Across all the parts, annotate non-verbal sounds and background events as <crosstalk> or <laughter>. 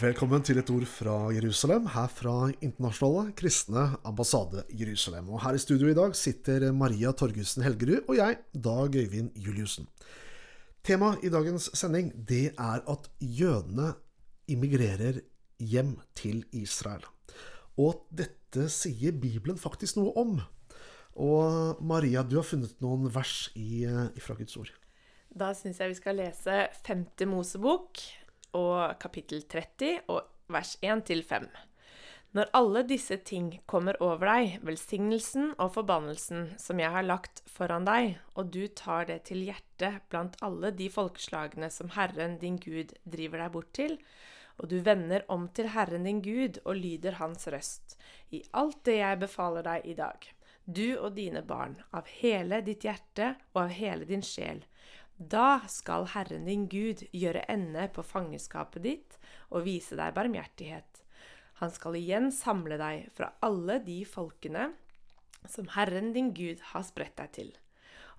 Velkommen til et ord fra Jerusalem, her fra Internasjonale kristne ambassade Jerusalem. Og Her i studio i dag sitter Maria Torgussen Helgerud og jeg, Dag Øyvind Juliussen. Temaet i dagens sending det er at jødene immigrerer hjem til Israel. Og dette sier Bibelen faktisk noe om. Og Maria, du har funnet noen vers i, fra Guds ord. Da syns jeg vi skal lese femte Mosebok og kapittel 30 og vers 1 til 5. Når alle disse ting kommer over deg, velsignelsen og forbannelsen som jeg har lagt foran deg, og du tar det til hjertet blant alle de folkeslagene som Herren din Gud driver deg bort til, og du vender om til Herren din Gud og lyder Hans røst, i alt det jeg befaler deg i dag, du og dine barn, av hele ditt hjerte og av hele din sjel, da skal Herren din Gud gjøre ende på fangenskapet ditt og vise deg barmhjertighet. Han skal igjen samle deg fra alle de folkene som Herren din Gud har spredt deg til.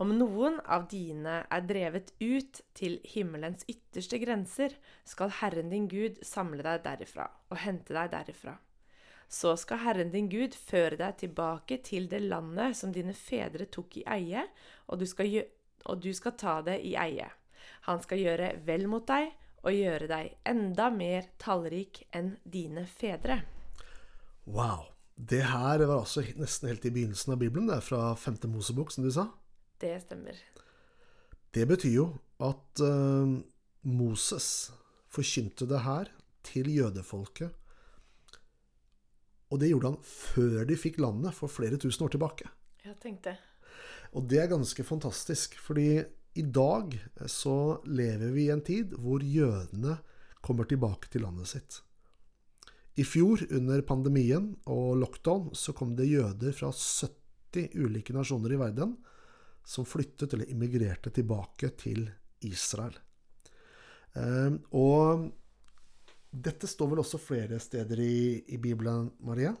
Om noen av dine er drevet ut til himmelens ytterste grenser, skal Herren din Gud samle deg derifra og hente deg derifra. Så skal Herren din Gud føre deg tilbake til det landet som dine fedre tok i eie, og du skal og du skal ta det i eie. Han skal gjøre vel mot deg og gjøre deg enda mer tallrik enn dine fedre. Wow. Det her var altså nesten helt i begynnelsen av Bibelen. Det er fra 5. Mosebok, som du sa. Det stemmer. Det betyr jo at uh, Moses forkynte det her til jødefolket. Og det gjorde han før de fikk landet, for flere tusen år tilbake. Jeg tenkte. Og det er ganske fantastisk, fordi i dag så lever vi i en tid hvor jødene kommer tilbake til landet sitt. I fjor, under pandemien og lockdown, så kom det jøder fra 70 ulike nasjoner i verden som flyttet eller immigrerte tilbake til Israel. Ehm, og dette står vel også flere steder i, i Bibelen, Maria?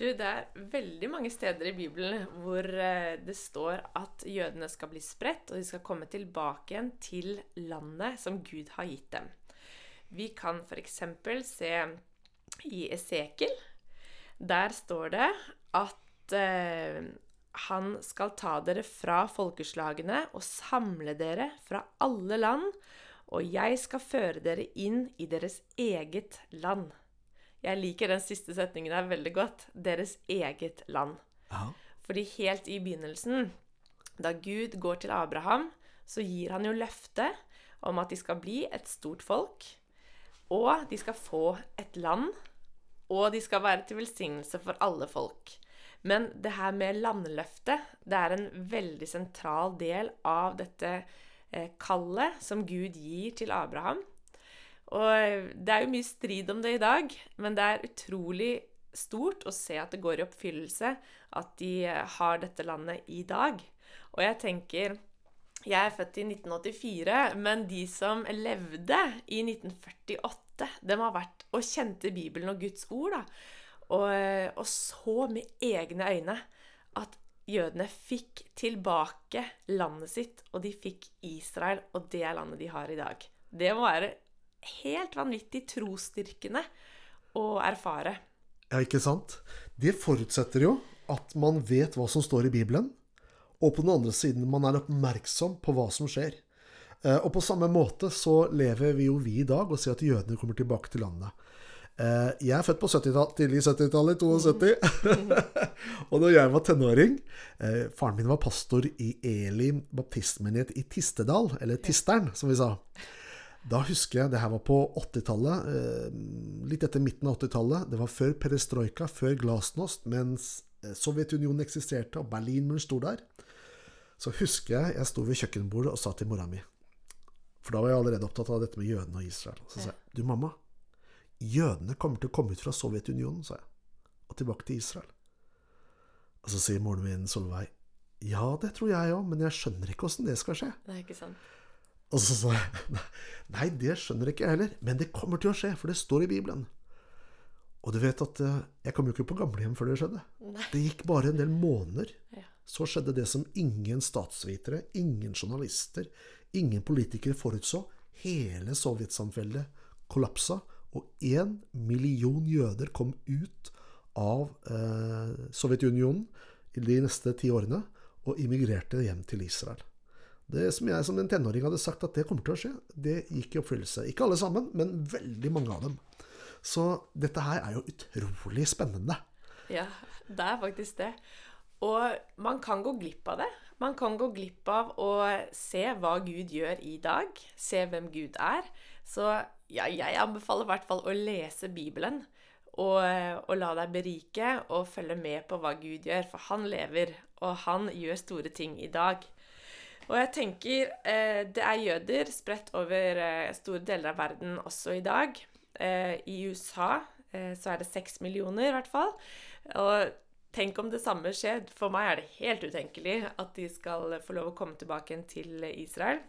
Du, det er veldig mange steder i Bibelen hvor eh, det står at jødene skal bli spredt, og de skal komme tilbake igjen til landet som Gud har gitt dem. Vi kan f.eks. se i Esekel. Der står det at eh, han skal ta dere fra folkeslagene og samle dere fra alle land, og jeg skal føre dere inn i deres eget land. Jeg liker den siste setningen der veldig godt. Deres eget land. Ja. Fordi helt i begynnelsen, da Gud går til Abraham, så gir han jo løftet om at de skal bli et stort folk, og de skal få et land, og de skal være til velsignelse for alle folk. Men det her med landløftet, det er en veldig sentral del av dette eh, kallet som Gud gir til Abraham. Og det er jo mye strid om det i dag, men det er utrolig stort å se at det går i oppfyllelse at de har dette landet i dag. Og jeg tenker Jeg er født i 1984, men de som levde i 1948, de har vært og kjente Bibelen og Guds ord, da. Og, og så med egne øyne at jødene fikk tilbake landet sitt, og de fikk Israel, og det landet de har i dag. Det må være helt vanvittig trosstyrkende å erfare. Ja, ikke sant? Det forutsetter jo at man vet hva som står i Bibelen, og på den andre siden man er oppmerksom på hva som skjer. Eh, og på samme måte så lever vi jo vi i dag og ser at jødene kommer tilbake til landet. Eh, jeg er født på 70 tidlig 70-tallet, 72. <laughs> og da jeg var tenåring eh, Faren min var pastor i Elim baptistmenighet i Tistedal, eller Tisteren, som vi sa. Da husker jeg det her var på 80-tallet, eh, litt etter midten av 80-tallet. Det var før perestrojka, før glasnost, mens eh, Sovjetunionen eksisterte og Berlinmuren sto der. Så husker jeg jeg sto ved kjøkkenbordet og sa til mora mi For da var jeg allerede opptatt av dette med jødene og Israel. Så sa jeg Du, mamma. Jødene kommer til å komme ut fra Sovjetunionen, sa jeg. Og tilbake til Israel. Og så sier moren min Solveig Ja, det tror jeg òg, men jeg skjønner ikke åssen det skal skje. Det er ikke sant. Og så sa jeg <laughs> nei, det skjønner ikke jeg heller, men det kommer til å skje, for det står i Bibelen. Og du vet at eh, jeg kom jo ikke på gamlehjem før det skjedde. Nei. Det gikk bare en del måneder. Ja. Så skjedde det som ingen statsvitere, ingen journalister, ingen politikere forutså. Hele sovjetsamfellet kollapsa, Og én million jøder kom ut av eh, Sovjetunionen i de neste ti årene og immigrerte hjem til Israel. Det som jeg som en tenåring hadde sagt at det kommer til å skje, det gikk i oppfyllelse. Ikke alle sammen, men veldig mange av dem. Så dette her er jo utrolig spennende. Ja, det er faktisk det. Og man kan gå glipp av det. Man kan gå glipp av å se hva Gud gjør i dag. Se hvem Gud er. Så ja, jeg anbefaler i hvert fall å lese Bibelen. Og, og, la deg berike og følge med på hva Gud gjør, for han lever, og han gjør store ting i dag. Og jeg tenker eh, det er jøder spredt over eh, store deler av verden også i dag. Eh, I USA eh, så er det seks millioner, i hvert fall. Og tenk om det samme skjer. For meg er det helt utenkelig at de skal få lov å komme tilbake til Israel.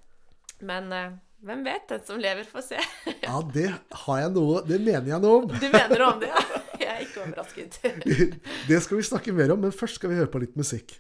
Men eh, hvem vet? Den som lever, får se. <laughs> ja, det har jeg noe Det mener jeg noe om. du mener noe om det, ja? <laughs> Jeg er ikke overrasket. <laughs> det skal vi snakke mer om, men først skal vi høre på litt musikk.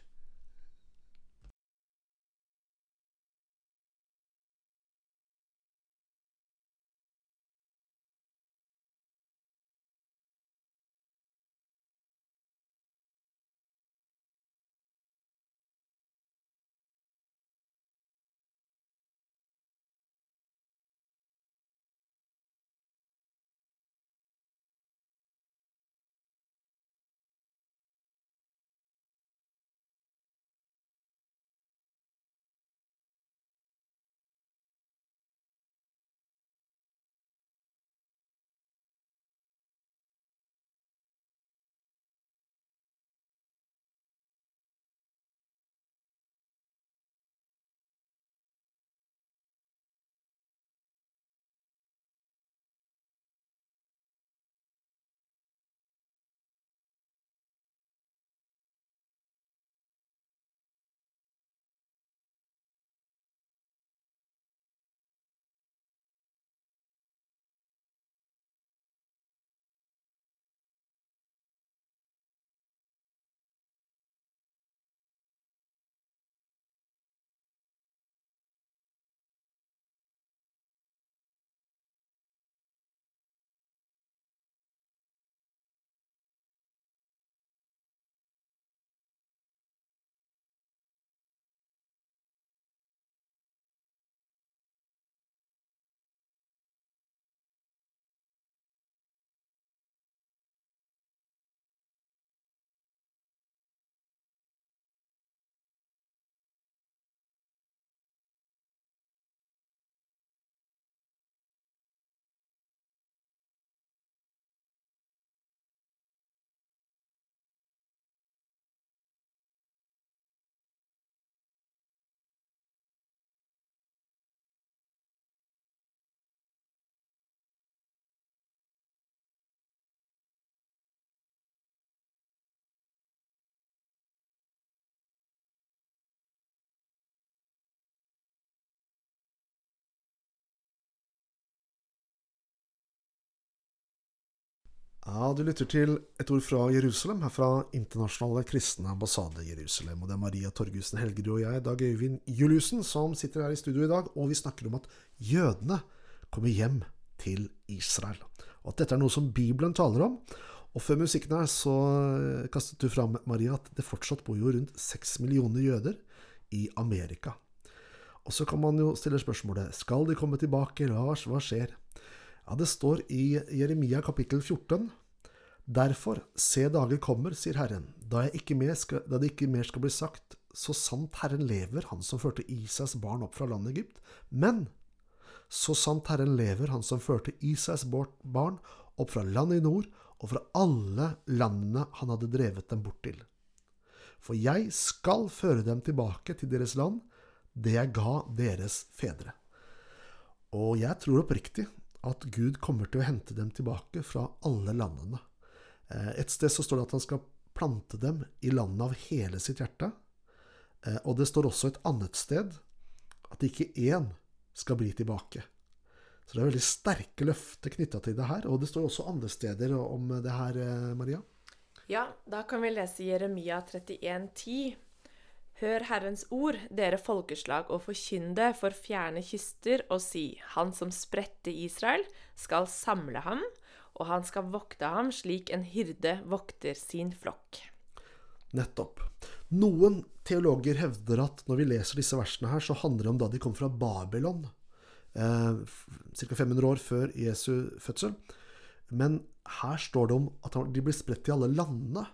Ja, Du lytter til et ord fra Jerusalem, her fra Internasjonale kristne ambassade Jerusalem. Og det er Maria Torgussen Helgerud og jeg, Dag Øyvind Juliussen, som sitter her i studio i dag. Og vi snakker om at jødene kommer hjem til Israel. Og at dette er noe som Bibelen taler om. Og før musikken her så kastet du fram, Maria, at det fortsatt bor jo rundt seks millioner jøder i Amerika. Og så kan man jo stille spørsmålet skal de komme tilbake, Lars, hva skjer? Ja, det står i Jeremia kapittel 14. Derfor, se dager kommer, sier Herren, da, skal, da, det ikke mer skal bli sagt, så sant Herren lever, han som førte Isaks barn opp fra landet Egypt. Men så sant Herren lever, han som førte Isaks barn opp fra landet i nord, og fra alle landene han hadde drevet dem bort til. For jeg skal føre dem tilbake til deres land, det jeg ga deres fedre. Og jeg tror oppriktig at Gud kommer til å hente dem tilbake fra alle landene. Eh, et sted så står det at han skal plante dem i landet av hele sitt hjerte. Eh, og det står også et annet sted at ikke én skal bli tilbake. Så det er veldig sterke løfter knytta til det her. Og det står også andre steder om det her, eh, Maria. Ja, da kan vi lese Jeremia 31, 10. Hør Herrens ord, dere folkeslag, og forkynn for fjerne kyster, og si:" Han som spredte Israel, skal samle ham, og han skal vokte ham slik en hyrde vokter sin flokk. Nettopp. Noen teologer hevder at når vi leser disse versene her, så handler det om da de kom fra Babylon. Eh, Ca. 500 år før Jesu fødsel. Men her står det om at de blir spredt i alle landene.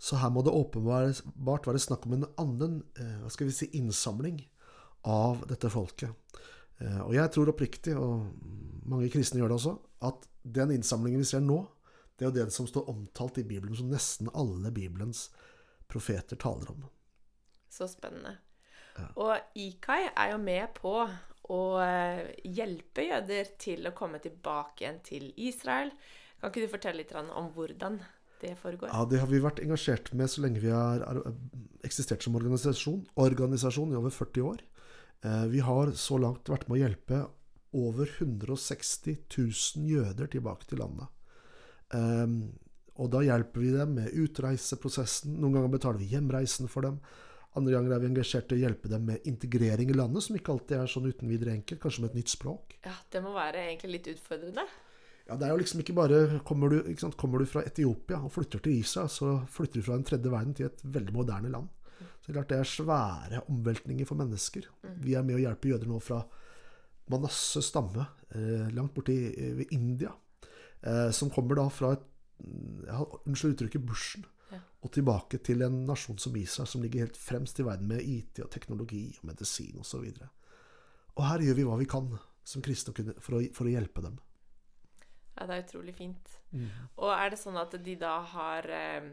Så her må det åpenbart være snakk om en annen eh, hva skal vi si, innsamling av dette folket. Eh, og jeg tror oppriktig, og mange kristne gjør det også, at den innsamlingen vi ser nå, det er jo det som står omtalt i Bibelen, som nesten alle Bibelens profeter taler om. Så spennende. Ja. Og Ikai er jo med på å eh, hjelpe jøder til å komme tilbake igjen til Israel. Kan ikke du fortelle litt om hvordan det foregår? Ja, Det har vi vært engasjert med så lenge vi har eksistert som organisasjon, organisasjon i over 40 år. Eh, vi har så langt vært med å hjelpe over 160 000 jøder tilbake til landet. Um, og da hjelper vi dem med utreiseprosessen. Noen ganger betaler vi hjemreisen for dem. Andre ganger er vi engasjert i å hjelpe dem med integrering i landet, som ikke alltid er sånn uten videre enkelt. Kanskje med et nytt språk. Ja, Det må være egentlig litt utfordrende? Ja, det er jo liksom ikke bare Kommer du, sant, kommer du fra Etiopia og flytter til Israel, så flytter du fra den tredje verden til et veldig moderne land. Så det er klart det er svære omveltninger for mennesker. Mm. Vi er med å hjelpe jøder nå fra Manasseh stamme, eh, langt borti ved India, eh, som kommer da fra et ja, Unnskyld uttrykket Bushen. Ja. Og tilbake til en nasjon som Israel, som ligger helt fremst i verden med IT og teknologi og medisin osv. Og, så og her gjør vi hva vi kan som kristne for å, for å hjelpe dem. Ja, det er utrolig fint. Mm. Og er det sånn at de da har eh,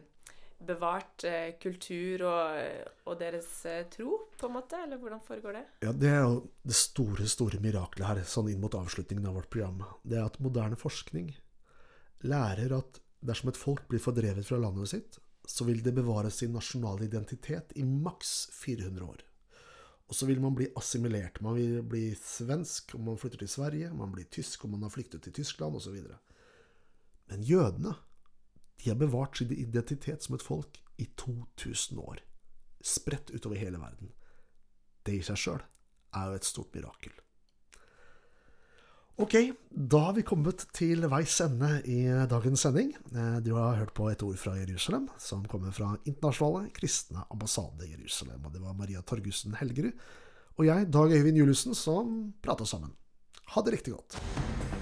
bevart eh, kultur og, og deres eh, tro, på en måte? Eller hvordan foregår det? Ja, Det er jo det store, store miraklet her, sånn inn mot avslutningen av vårt program. Det er at moderne forskning lærer at dersom et folk blir fordrevet fra landet sitt, så vil det bevare sin nasjonale identitet i maks 400 år. Og så vil man bli assimilert. Man vil bli svensk om man flytter til Sverige, man blir tysk om man har flyktet til Tyskland osv. Men jødene de har bevart sin identitet som et folk i 2000 år. Spredt utover hele verden. Det i seg sjøl er jo et stort mirakel. Ok, da har vi kommet til veis ende i dagens sending. Eh, du har hørt på et ord fra Jerusalem, som kommer fra Internasjonale kristne ambassade Jerusalem. Og det var Maria Torgussen Helgerud og jeg, Dag Øyvind Juliussen, som prata sammen. Ha det riktig godt.